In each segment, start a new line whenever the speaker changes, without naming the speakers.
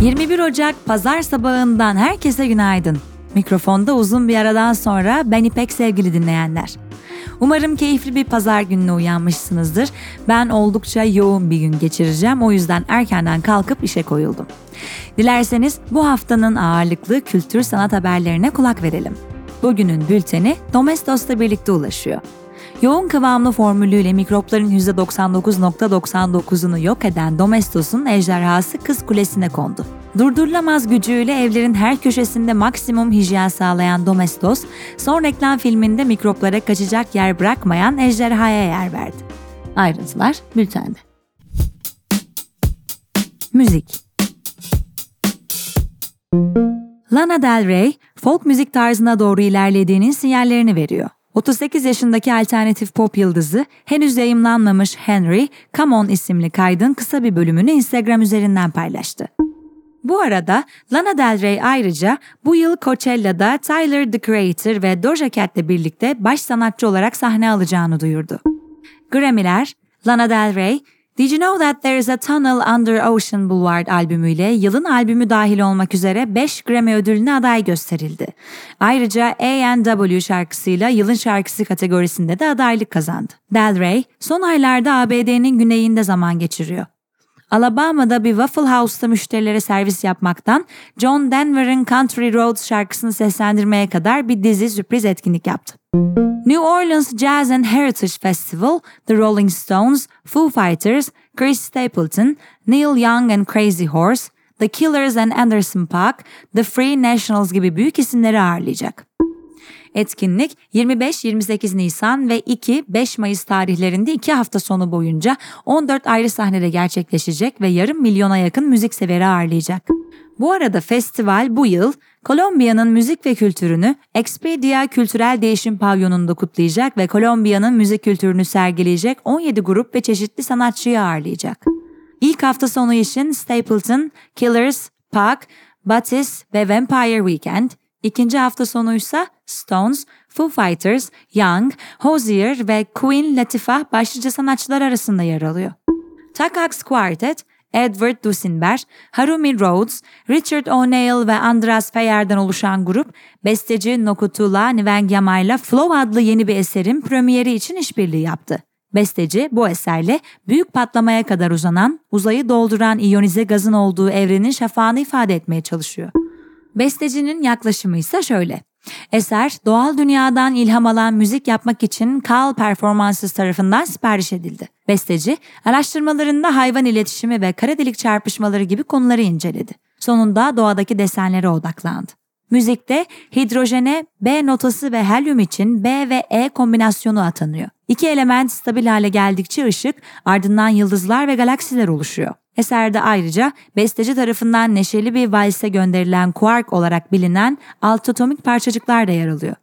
21 Ocak pazar sabahından herkese günaydın. Mikrofonda uzun bir aradan sonra ben İpek sevgili dinleyenler. Umarım keyifli bir pazar gününe uyanmışsınızdır. Ben oldukça yoğun bir gün geçireceğim. O yüzden erkenden kalkıp işe koyuldum. Dilerseniz bu haftanın ağırlıklı kültür sanat haberlerine kulak verelim. Bugünün bülteni Domestos'la birlikte ulaşıyor. Yoğun kıvamlı formülüyle mikropların %99.99'unu yok eden Domestos'un ejderhası Kız Kulesi'ne kondu. Durdurulamaz gücüyle evlerin her köşesinde maksimum hijyen sağlayan Domestos, son reklam filminde mikroplara kaçacak yer bırakmayan ejderhaya yer verdi. Ayrıntılar bültende. Müzik Lana Del Rey, folk müzik tarzına doğru ilerlediğinin sinyallerini veriyor. 38 yaşındaki alternatif pop yıldızı henüz yayımlanmamış Henry, Come On isimli kaydın kısa bir bölümünü Instagram üzerinden paylaştı. Bu arada Lana Del Rey ayrıca bu yıl Coachella'da Tyler the Creator ve Doja Cat'le birlikte baş sanatçı olarak sahne alacağını duyurdu. Grammy'ler, Lana Del Rey, Did You Know That There Is a Tunnel Under Ocean Boulevard albümüyle yılın albümü dahil olmak üzere 5 Grammy ödülüne aday gösterildi. Ayrıca A&W şarkısıyla yılın şarkısı kategorisinde de adaylık kazandı. Del Rey, son aylarda ABD'nin güneyinde zaman geçiriyor. Alabama'da bir Waffle House'ta müşterilere servis yapmaktan John Denver'ın Country Roads şarkısını seslendirmeye kadar bir dizi sürpriz etkinlik yaptı. New Orleans Jazz and Heritage Festival, The Rolling Stones, Foo Fighters, Chris Stapleton, Neil Young and Crazy Horse, The Killers and Anderson Paak, The Free Nationals gibi büyük isimleri ağırlayacak. Etkinlik 25-28 Nisan ve 2-5 Mayıs tarihlerinde 2 hafta sonu boyunca 14 ayrı sahnede gerçekleşecek ve yarım milyona yakın müzik severi ağırlayacak. Bu arada festival bu yıl Kolombiya'nın müzik ve kültürünü Expedia Kültürel Değişim Pavyonu'nda kutlayacak ve Kolombiya'nın müzik kültürünü sergileyecek 17 grup ve çeşitli sanatçıyı ağırlayacak. İlk hafta sonu için Stapleton, Killers, Park, Batis ve Vampire Weekend, İkinci hafta sonuysa Stones, Foo Fighters, Young, Hozier ve Queen Latifah başlıca sanatçılar arasında yer alıyor. Takax Quartet, Edward Dusinber, Harumi Rhodes, Richard O'Neill ve Andras Feyer'den oluşan grup, besteci Nokutula Nvengyama ile Flow adlı yeni bir eserin premieri için işbirliği yaptı. Besteci bu eserle büyük patlamaya kadar uzanan, uzayı dolduran iyonize gazın olduğu evrenin şafağını ifade etmeye çalışıyor. Bestecinin yaklaşımı ise şöyle. Eser doğal dünyadan ilham alan müzik yapmak için Kal Performances tarafından sipariş edildi. Besteci araştırmalarında hayvan iletişimi ve kara delik çarpışmaları gibi konuları inceledi. Sonunda doğadaki desenlere odaklandı. Müzikte hidrojene B notası ve helyum için B ve E kombinasyonu atanıyor. İki element stabil hale geldikçe ışık, ardından yıldızlar ve galaksiler oluşuyor. Eserde ayrıca besteci tarafından neşeli bir valse gönderilen quark olarak bilinen alt atomik parçacıklar da yer alıyor.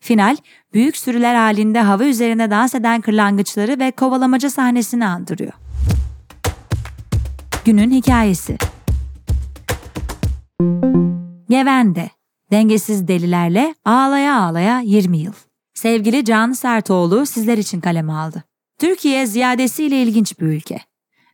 Final, büyük sürüler halinde hava üzerine dans eden kırlangıçları ve kovalamaca sahnesini andırıyor. Günün hikayesi Gevende, dengesiz delilerle ağlaya ağlaya 20 yıl. Sevgili Can Sertoğlu sizler için kaleme aldı. Türkiye ziyadesiyle ilginç bir ülke.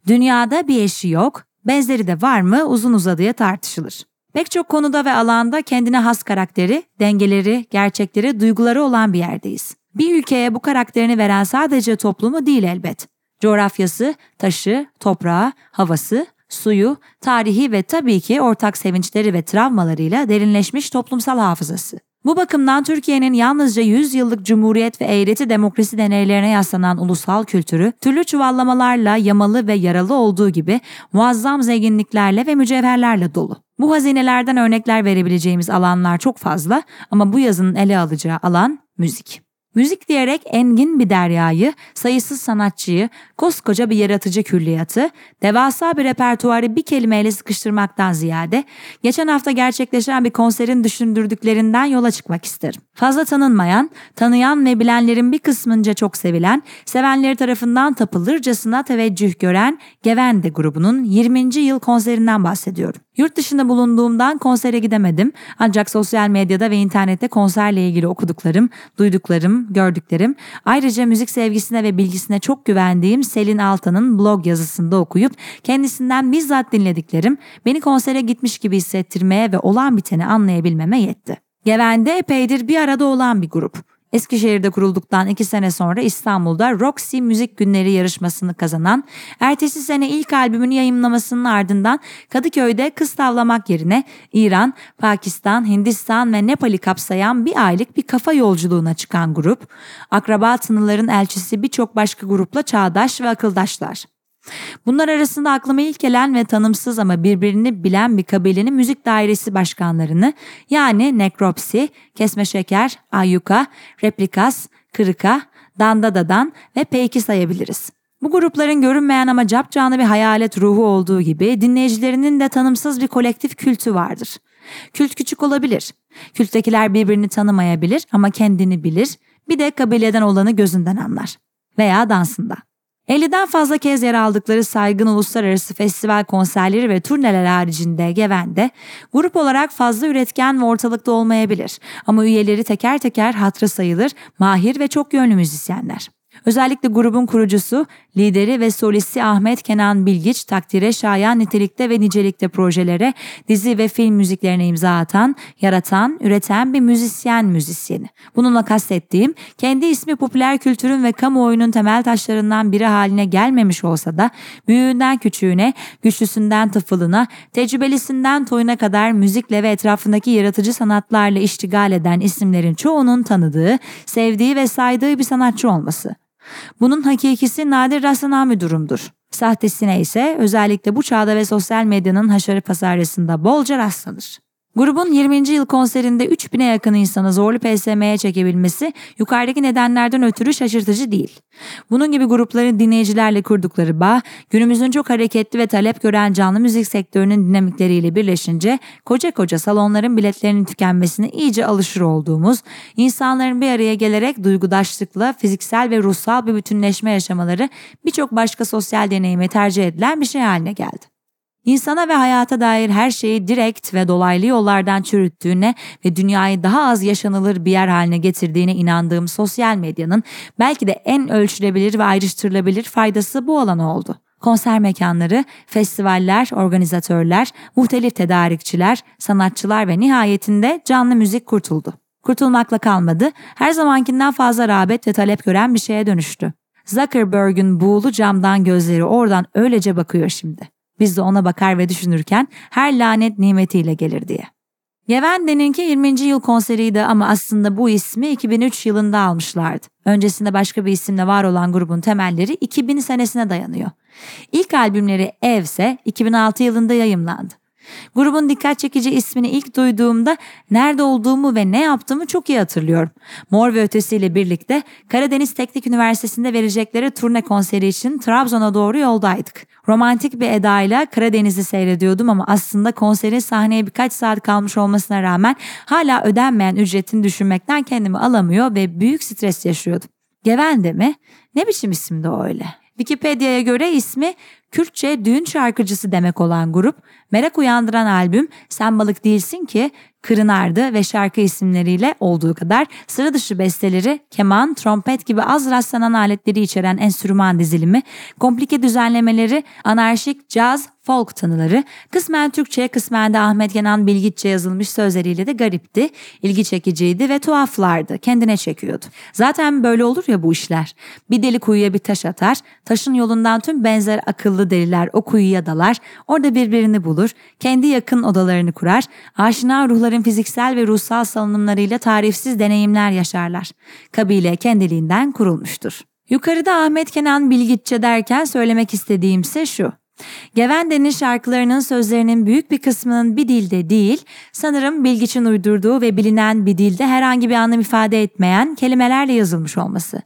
Dünyada bir eşi yok, benzeri de var mı uzun uzadıya tartışılır. Pek çok konuda ve alanda kendine has karakteri, dengeleri, gerçekleri, duyguları olan bir yerdeyiz. Bir ülkeye bu karakterini veren sadece toplumu değil elbet. Coğrafyası, taşı, toprağı, havası, suyu, tarihi ve tabii ki ortak sevinçleri ve travmalarıyla derinleşmiş toplumsal hafızası. Bu bakımdan Türkiye'nin yalnızca 100 yıllık cumhuriyet ve eğreti demokrasi deneylerine yaslanan ulusal kültürü, türlü çuvallamalarla yamalı ve yaralı olduğu gibi muazzam zenginliklerle ve mücevherlerle dolu. Bu hazinelerden örnekler verebileceğimiz alanlar çok fazla ama bu yazının ele alacağı alan müzik. Müzik diyerek engin bir deryayı, sayısız sanatçıyı, koskoca bir yaratıcı külliyatı, devasa bir repertuarı bir kelimeyle sıkıştırmaktan ziyade, geçen hafta gerçekleşen bir konserin düşündürdüklerinden yola çıkmak isterim. Fazla tanınmayan, tanıyan ve bilenlerin bir kısmınca çok sevilen, sevenleri tarafından tapılırcasına teveccüh gören Gevende grubunun 20. yıl konserinden bahsediyorum. Yurt dışında bulunduğumdan konsere gidemedim. Ancak sosyal medyada ve internette konserle ilgili okuduklarım, duyduklarım, gördüklerim, ayrıca müzik sevgisine ve bilgisine çok güvendiğim Selin Altan'ın blog yazısında okuyup kendisinden bizzat dinlediklerim beni konsere gitmiş gibi hissettirmeye ve olan biteni anlayabilmeme yetti. Gevende epeydir bir arada olan bir grup. Eskişehir'de kurulduktan iki sene sonra İstanbul'da Roxy Müzik Günleri yarışmasını kazanan, ertesi sene ilk albümünü yayınlamasının ardından Kadıköy'de kız tavlamak yerine İran, Pakistan, Hindistan ve Nepal'i kapsayan bir aylık bir kafa yolculuğuna çıkan grup, akraba tınıların elçisi birçok başka grupla çağdaş ve akıldaşlar. Bunlar arasında aklıma ilk gelen ve tanımsız ama birbirini bilen bir kabilenin müzik dairesi başkanlarını yani Nekropsi, Kesme Şeker, Ayyuka, Replikas, Kırıka, Dandadadan ve Peyki sayabiliriz. Bu grupların görünmeyen ama capcanlı bir hayalet ruhu olduğu gibi dinleyicilerinin de tanımsız bir kolektif kültü vardır. Kült küçük olabilir. Külttekiler birbirini tanımayabilir ama kendini bilir. Bir de kabileden olanı gözünden anlar. Veya dansında. 50'den fazla kez yer aldıkları saygın uluslararası festival konserleri ve turneler haricinde Geven'de grup olarak fazla üretken ve ortalıkta olmayabilir ama üyeleri teker teker hatırı sayılır, mahir ve çok yönlü müzisyenler. Özellikle grubun kurucusu, lideri ve solisti Ahmet Kenan Bilgiç takdire şayan nitelikte ve nicelikte projelere, dizi ve film müziklerine imza atan, yaratan, üreten bir müzisyen müzisyeni. Bununla kastettiğim, kendi ismi popüler kültürün ve kamuoyunun temel taşlarından biri haline gelmemiş olsa da, büyüğünden küçüğüne, güçlüsünden tıfılına, tecrübelisinden toyuna kadar müzikle ve etrafındaki yaratıcı sanatlarla iştigal eden isimlerin çoğunun tanıdığı, sevdiği ve saydığı bir sanatçı olması. Bunun hakikisi nadir rastlanan bir durumdur. Sahtesine ise özellikle bu çağda ve sosyal medyanın haşarı pasarasında bolca rastlanır. Grubun 20. yıl konserinde 3000'e yakın insanı zorlu PSM'ye çekebilmesi yukarıdaki nedenlerden ötürü şaşırtıcı değil. Bunun gibi grupların dinleyicilerle kurdukları bağ, günümüzün çok hareketli ve talep gören canlı müzik sektörünün dinamikleriyle birleşince koca koca salonların biletlerinin tükenmesine iyice alışır olduğumuz, insanların bir araya gelerek duygudaşlıkla fiziksel ve ruhsal bir bütünleşme yaşamaları birçok başka sosyal deneyime tercih edilen bir şey haline geldi. İnsana ve hayata dair her şeyi direkt ve dolaylı yollardan çürüttüğüne ve dünyayı daha az yaşanılır bir yer haline getirdiğine inandığım sosyal medyanın belki de en ölçülebilir ve ayrıştırılabilir faydası bu alan oldu. Konser mekanları, festivaller, organizatörler, muhtelif tedarikçiler, sanatçılar ve nihayetinde canlı müzik kurtuldu. Kurtulmakla kalmadı, her zamankinden fazla rağbet ve talep gören bir şeye dönüştü. Zuckerberg'ün buğulu camdan gözleri oradan öylece bakıyor şimdi. Biz de ona bakar ve düşünürken her lanet nimetiyle gelir diye. Yevende'ninki 20. yıl konseriydi ama aslında bu ismi 2003 yılında almışlardı. Öncesinde başka bir isimle var olan grubun temelleri 2000 senesine dayanıyor. İlk albümleri Ev ise 2006 yılında yayımlandı. Grubun dikkat çekici ismini ilk duyduğumda nerede olduğumu ve ne yaptığımı çok iyi hatırlıyorum. Mor ve Ötesi ile birlikte Karadeniz Teknik Üniversitesi'nde verecekleri turne konseri için Trabzon'a doğru yoldaydık. Romantik bir edayla Karadeniz'i seyrediyordum ama aslında konserin sahneye birkaç saat kalmış olmasına rağmen hala ödenmeyen ücretini düşünmekten kendimi alamıyor ve büyük stres yaşıyordum. Gevende mi? Ne biçim isimdi o öyle? Wikipedia'ya göre ismi Kürtçe düğün şarkıcısı demek olan grup, merak uyandıran albüm Sen Balık Değilsin ki Kırınardı ve şarkı isimleriyle olduğu kadar sıra dışı besteleri, keman, trompet gibi az rastlanan aletleri içeren enstrüman dizilimi, komplike düzenlemeleri, anarşik, caz, folk tanıları, kısmen Türkçe, kısmen de Ahmet Kenan Bilgiççe yazılmış sözleriyle de garipti, ilgi çekiciydi ve tuhaflardı, kendine çekiyordu. Zaten böyle olur ya bu işler. Bir deli kuyuya bir taş atar, taşın yolundan tüm benzer akıllı deliler o kuyuya dalar, orada birbirini bulur, kendi yakın odalarını kurar, aşina ruhların fiziksel ve ruhsal salınımlarıyla tarifsiz deneyimler yaşarlar. Kabile kendiliğinden kurulmuştur. Yukarıda Ahmet Kenan Bilgiççe derken söylemek istediğimse şu. Gevende'nin şarkılarının sözlerinin büyük bir kısmının bir dilde değil, sanırım Bilgiç'in uydurduğu ve bilinen bir dilde herhangi bir anlam ifade etmeyen kelimelerle yazılmış olması.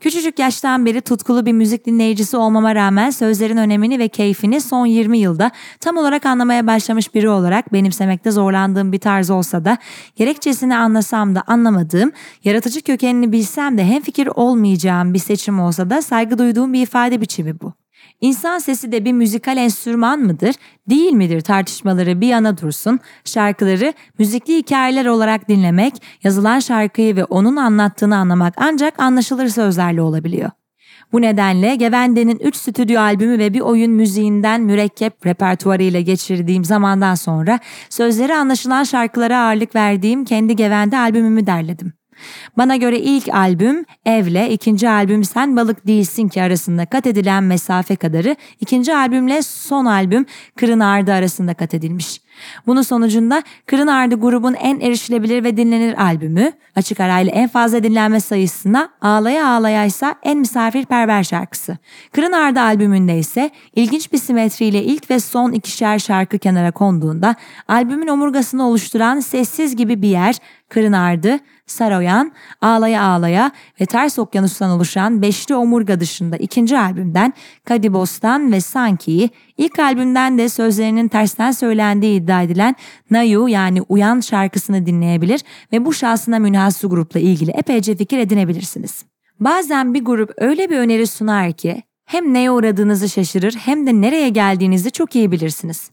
Küçücük yaştan beri tutkulu bir müzik dinleyicisi olmama rağmen sözlerin önemini ve keyfini son 20 yılda tam olarak anlamaya başlamış biri olarak benimsemekte zorlandığım bir tarz olsa da gerekçesini anlasam da anlamadığım, yaratıcı kökenini bilsem de hemfikir olmayacağım bir seçim olsa da saygı duyduğum bir ifade biçimi bu. İnsan sesi de bir müzikal enstrüman mıdır, değil midir tartışmaları bir yana dursun, şarkıları müzikli hikayeler olarak dinlemek, yazılan şarkıyı ve onun anlattığını anlamak ancak anlaşılır sözlerle olabiliyor. Bu nedenle Gevende'nin 3 stüdyo albümü ve bir oyun müziğinden mürekkep repertuarıyla geçirdiğim zamandan sonra sözleri anlaşılan şarkılara ağırlık verdiğim kendi Gevende albümümü derledim. Bana göre ilk albüm Evle, ikinci albüm Sen Balık Değilsin ki arasında kat edilen mesafe kadarı, ikinci albümle son albüm Kırın Ardı arasında kat edilmiş. Bunun sonucunda Kırın Ardı grubun en erişilebilir ve dinlenir albümü, açık arayla en fazla dinlenme sayısına Ağlaya Ağlaya ise en misafirperver şarkısı. Kırın Ardı albümünde ise ilginç bir simetriyle ilk ve son ikişer şarkı kenara konduğunda albümün omurgasını oluşturan Sessiz gibi bir yer, Kırın Ardı, Saroyan, Ağlaya Ağlaya ve Ters Okyanus'tan oluşan beşli omurga dışında ikinci albümden Kadibos'tan ve Sanki'yi, ilk albümden de sözlerinin tersten söylendiği iddia edilen Nayu yani Uyan şarkısını dinleyebilir ve bu şahsına münhasır grupla ilgili epeyce fikir edinebilirsiniz. Bazen bir grup öyle bir öneri sunar ki hem neye uğradığınızı şaşırır hem de nereye geldiğinizi çok iyi bilirsiniz.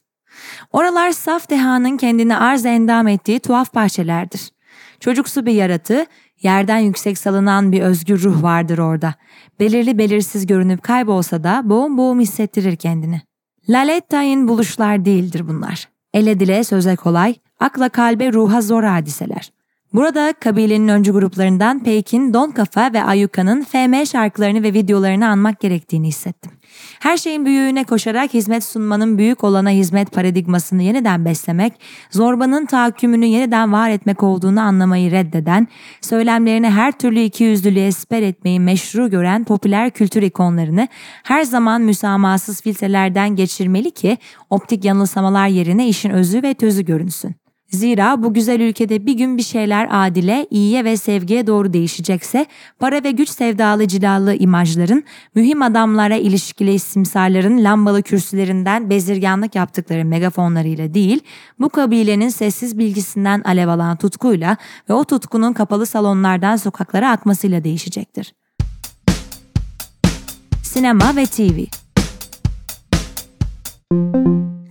Oralar saf dehanın kendini arz endam ettiği tuhaf bahçelerdir. Çocuksu bir yaratı, yerden yüksek salınan bir özgür ruh vardır orada. Belirli belirsiz görünüp kaybolsa da boğum boğum hissettirir kendini. Laletta'in buluşlar değildir bunlar. Ele dile söze kolay, akla kalbe ruha zor hadiseler. Burada kabilenin öncü gruplarından Peyk'in Don Kafa ve Ayuka'nın FM şarkılarını ve videolarını anmak gerektiğini hissettim. Her şeyin büyüğüne koşarak hizmet sunmanın büyük olana hizmet paradigmasını yeniden beslemek, zorbanın tahakkümünü yeniden var etmek olduğunu anlamayı reddeden, söylemlerine her türlü ikiyüzlülüğe siper etmeyi meşru gören popüler kültür ikonlarını her zaman müsamahasız filtrelerden geçirmeli ki optik yanılsamalar yerine işin özü ve tözü görünsün. Zira bu güzel ülkede bir gün bir şeyler adile, iyiye ve sevgiye doğru değişecekse para ve güç sevdalı cilalı imajların, mühim adamlara ilişkili isimsarların lambalı kürsülerinden bezirganlık yaptıkları megafonlarıyla değil, bu kabilenin sessiz bilgisinden alev alan tutkuyla ve o tutkunun kapalı salonlardan sokaklara akmasıyla değişecektir. Sinema ve TV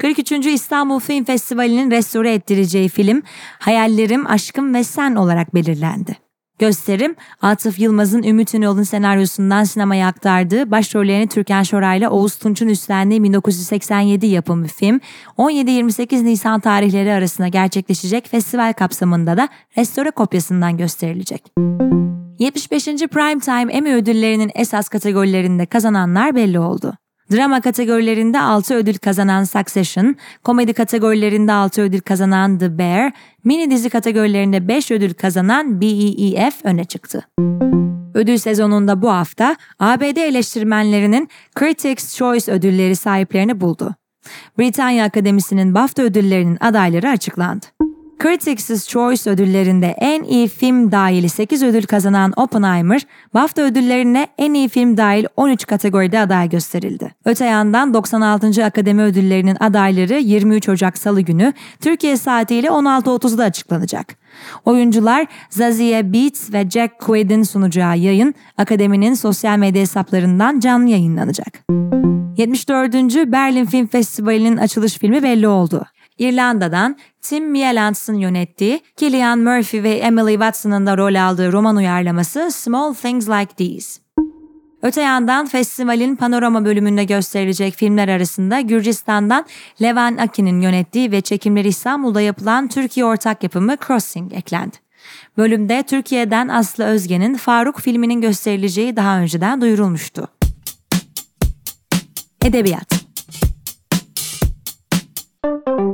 43. İstanbul Film Festivali'nin restore ettireceği film Hayallerim, Aşkım ve Sen olarak belirlendi. Gösterim, Atıf Yılmaz'ın Ümit Ünal'ın senaryosundan sinemaya aktardığı başrollerini Türkan Şoray ile Oğuz Tunç'un üstlendiği 1987 yapımı film 17-28 Nisan tarihleri arasında gerçekleşecek festival kapsamında da restore kopyasından gösterilecek. 75. Primetime Emmy ödüllerinin esas kategorilerinde kazananlar belli oldu. Drama kategorilerinde 6 ödül kazanan Succession, komedi kategorilerinde 6 ödül kazanan The Bear, mini dizi kategorilerinde 5 ödül kazanan BEEF öne çıktı. Ödül sezonunda bu hafta ABD eleştirmenlerinin Critics' Choice ödülleri sahiplerini buldu. Britanya Akademisi'nin BAFTA ödüllerinin adayları açıklandı. Critics' Choice ödüllerinde en iyi film dahil 8 ödül kazanan Oppenheimer, BAFTA ödüllerine en iyi film dahil 13 kategoride aday gösterildi. Öte yandan 96. Akademi Ödülleri'nin adayları 23 Ocak Salı günü Türkiye saatiyle 16.30'da açıklanacak. Oyuncular Zazie Beetz ve Jack Quaid'in sunacağı yayın Akademinin sosyal medya hesaplarından canlı yayınlanacak. 74. Berlin Film Festivali'nin açılış filmi belli oldu. İrlanda'dan Tim Mielants'ın yönettiği, Killian Murphy ve Emily Watson'ın da rol aldığı roman uyarlaması Small Things Like These. Öte yandan festivalin panorama bölümünde gösterilecek filmler arasında Gürcistan'dan Levan Aki'nin yönettiği ve çekimleri İstanbul'da yapılan Türkiye ortak yapımı Crossing eklendi. Bölümde Türkiye'den Aslı Özge'nin Faruk filminin gösterileceği daha önceden duyurulmuştu. Edebiyat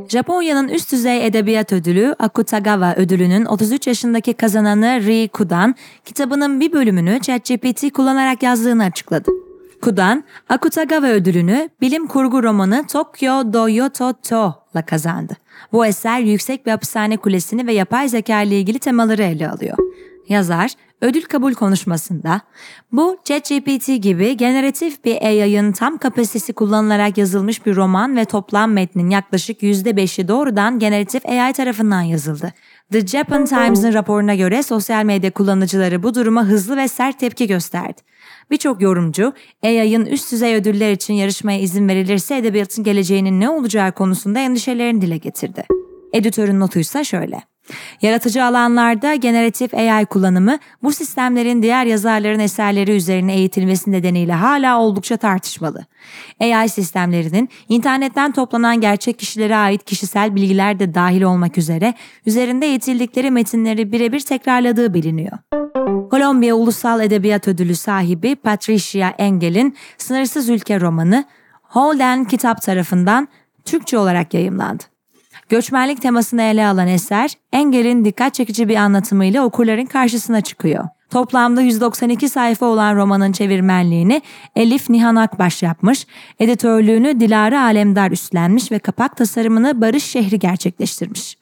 Japonya'nın üst düzey edebiyat ödülü Akutagawa ödülünün 33 yaşındaki kazananı Ri Kudan, kitabının bir bölümünü ChatGPT kullanarak yazdığını açıkladı. Kudan, Akutagawa ödülünü bilim kurgu romanı Tokyo Doyoto To kazandı. Bu eser yüksek bir hapishane kulesini ve yapay zeka ile ilgili temaları ele alıyor. Yazar, ödül kabul konuşmasında bu ChatGPT gibi generatif bir AI'ın tam kapasitesi kullanılarak yazılmış bir roman ve toplam metnin yaklaşık %5'i doğrudan generatif AI tarafından yazıldı. The Japan Times'ın raporuna göre sosyal medya kullanıcıları bu duruma hızlı ve sert tepki gösterdi. Birçok yorumcu AI'ın üst düzey ödüller için yarışmaya izin verilirse edebiyatın geleceğinin ne olacağı konusunda endişelerini dile getirdi. Editörün notuysa şöyle. Yaratıcı alanlarda generatif AI kullanımı bu sistemlerin diğer yazarların eserleri üzerine eğitilmesi nedeniyle hala oldukça tartışmalı. AI sistemlerinin internetten toplanan gerçek kişilere ait kişisel bilgiler de dahil olmak üzere üzerinde eğitildikleri metinleri birebir tekrarladığı biliniyor. Kolombiya Ulusal Edebiyat Ödülü sahibi Patricia Engel'in Sınırsız Ülke romanı Holden Kitap tarafından Türkçe olarak yayımlandı. Göçmenlik temasını ele alan eser, Engel'in dikkat çekici bir anlatımıyla okurların karşısına çıkıyor. Toplamda 192 sayfa olan romanın çevirmenliğini Elif Nihan Akbaş yapmış, editörlüğünü Dilara Alemdar üstlenmiş ve kapak tasarımını Barış Şehri gerçekleştirmiş.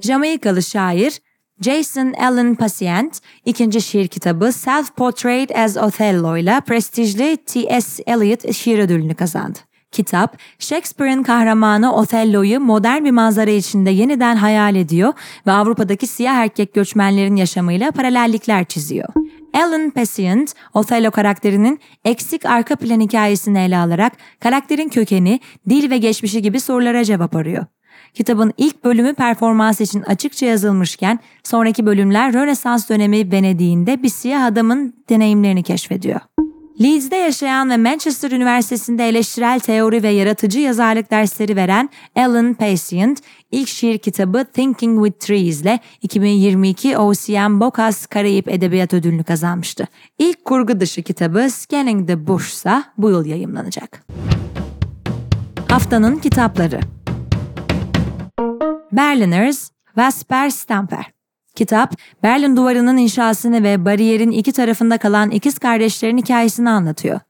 Jamaikalı şair Jason Allen Patient, ikinci şiir kitabı Self-Portrait as Othello ile prestijli T.S. Eliot şiir ödülünü kazandı. Kitap, Shakespeare'in kahramanı Othello'yu modern bir manzara içinde yeniden hayal ediyor ve Avrupa'daki siyah erkek göçmenlerin yaşamıyla paralellikler çiziyor. Alan Passient, Othello karakterinin eksik arka plan hikayesini ele alarak karakterin kökeni, dil ve geçmişi gibi sorulara cevap arıyor. Kitabın ilk bölümü performans için açıkça yazılmışken sonraki bölümler Rönesans dönemi Venedik'inde bir siyah adamın deneyimlerini keşfediyor. Leeds'de yaşayan ve Manchester Üniversitesi'nde eleştirel teori ve yaratıcı yazarlık dersleri veren Alan Patient, ilk şiir kitabı Thinking with Trees ile 2022 OCM Bocas Karayip Edebiyat Ödülünü kazanmıştı. İlk kurgu dışı kitabı Scanning the Bush ise bu yıl yayımlanacak. Haftanın kitapları Berliners, Vesper Stamper Kitap, Berlin Duvarı'nın inşasını ve bariyerin iki tarafında kalan ikiz kardeşlerin hikayesini anlatıyor.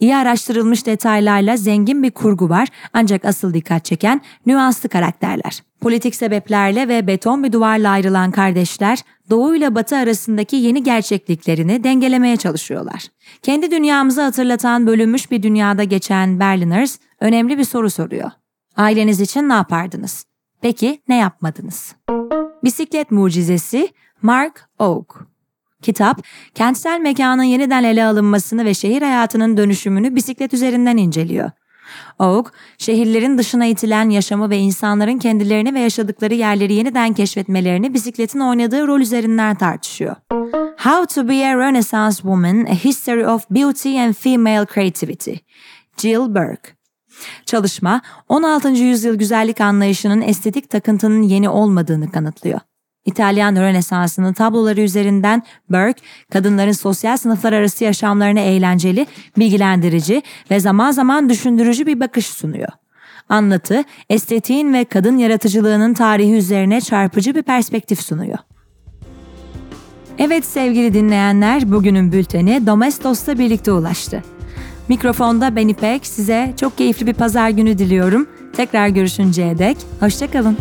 İyi araştırılmış detaylarla zengin bir kurgu var ancak asıl dikkat çeken nüanslı karakterler. Politik sebeplerle ve beton bir duvarla ayrılan kardeşler doğu ile batı arasındaki yeni gerçekliklerini dengelemeye çalışıyorlar. Kendi dünyamızı hatırlatan bölünmüş bir dünyada geçen Berliners önemli bir soru soruyor. Aileniz için ne yapardınız? Peki ne yapmadınız? Bisiklet Mucizesi Mark Oak Kitap, kentsel mekanın yeniden ele alınmasını ve şehir hayatının dönüşümünü bisiklet üzerinden inceliyor. Oak, şehirlerin dışına itilen yaşamı ve insanların kendilerini ve yaşadıkları yerleri yeniden keşfetmelerini bisikletin oynadığı rol üzerinden tartışıyor. How to be a Renaissance Woman, A History of Beauty and Female Creativity. Jill Burke Çalışma, 16. yüzyıl güzellik anlayışının estetik takıntının yeni olmadığını kanıtlıyor. İtalyan Rönesansı'nın tabloları üzerinden Burke, kadınların sosyal sınıflar arası yaşamlarına eğlenceli, bilgilendirici ve zaman zaman düşündürücü bir bakış sunuyor. Anlatı, estetiğin ve kadın yaratıcılığının tarihi üzerine çarpıcı bir perspektif sunuyor. Evet sevgili dinleyenler, bugünün bülteni Domestos'la birlikte ulaştı. Mikrofonda ben İpek. Size çok keyifli bir pazar günü diliyorum. Tekrar görüşünceye dek hoşçakalın.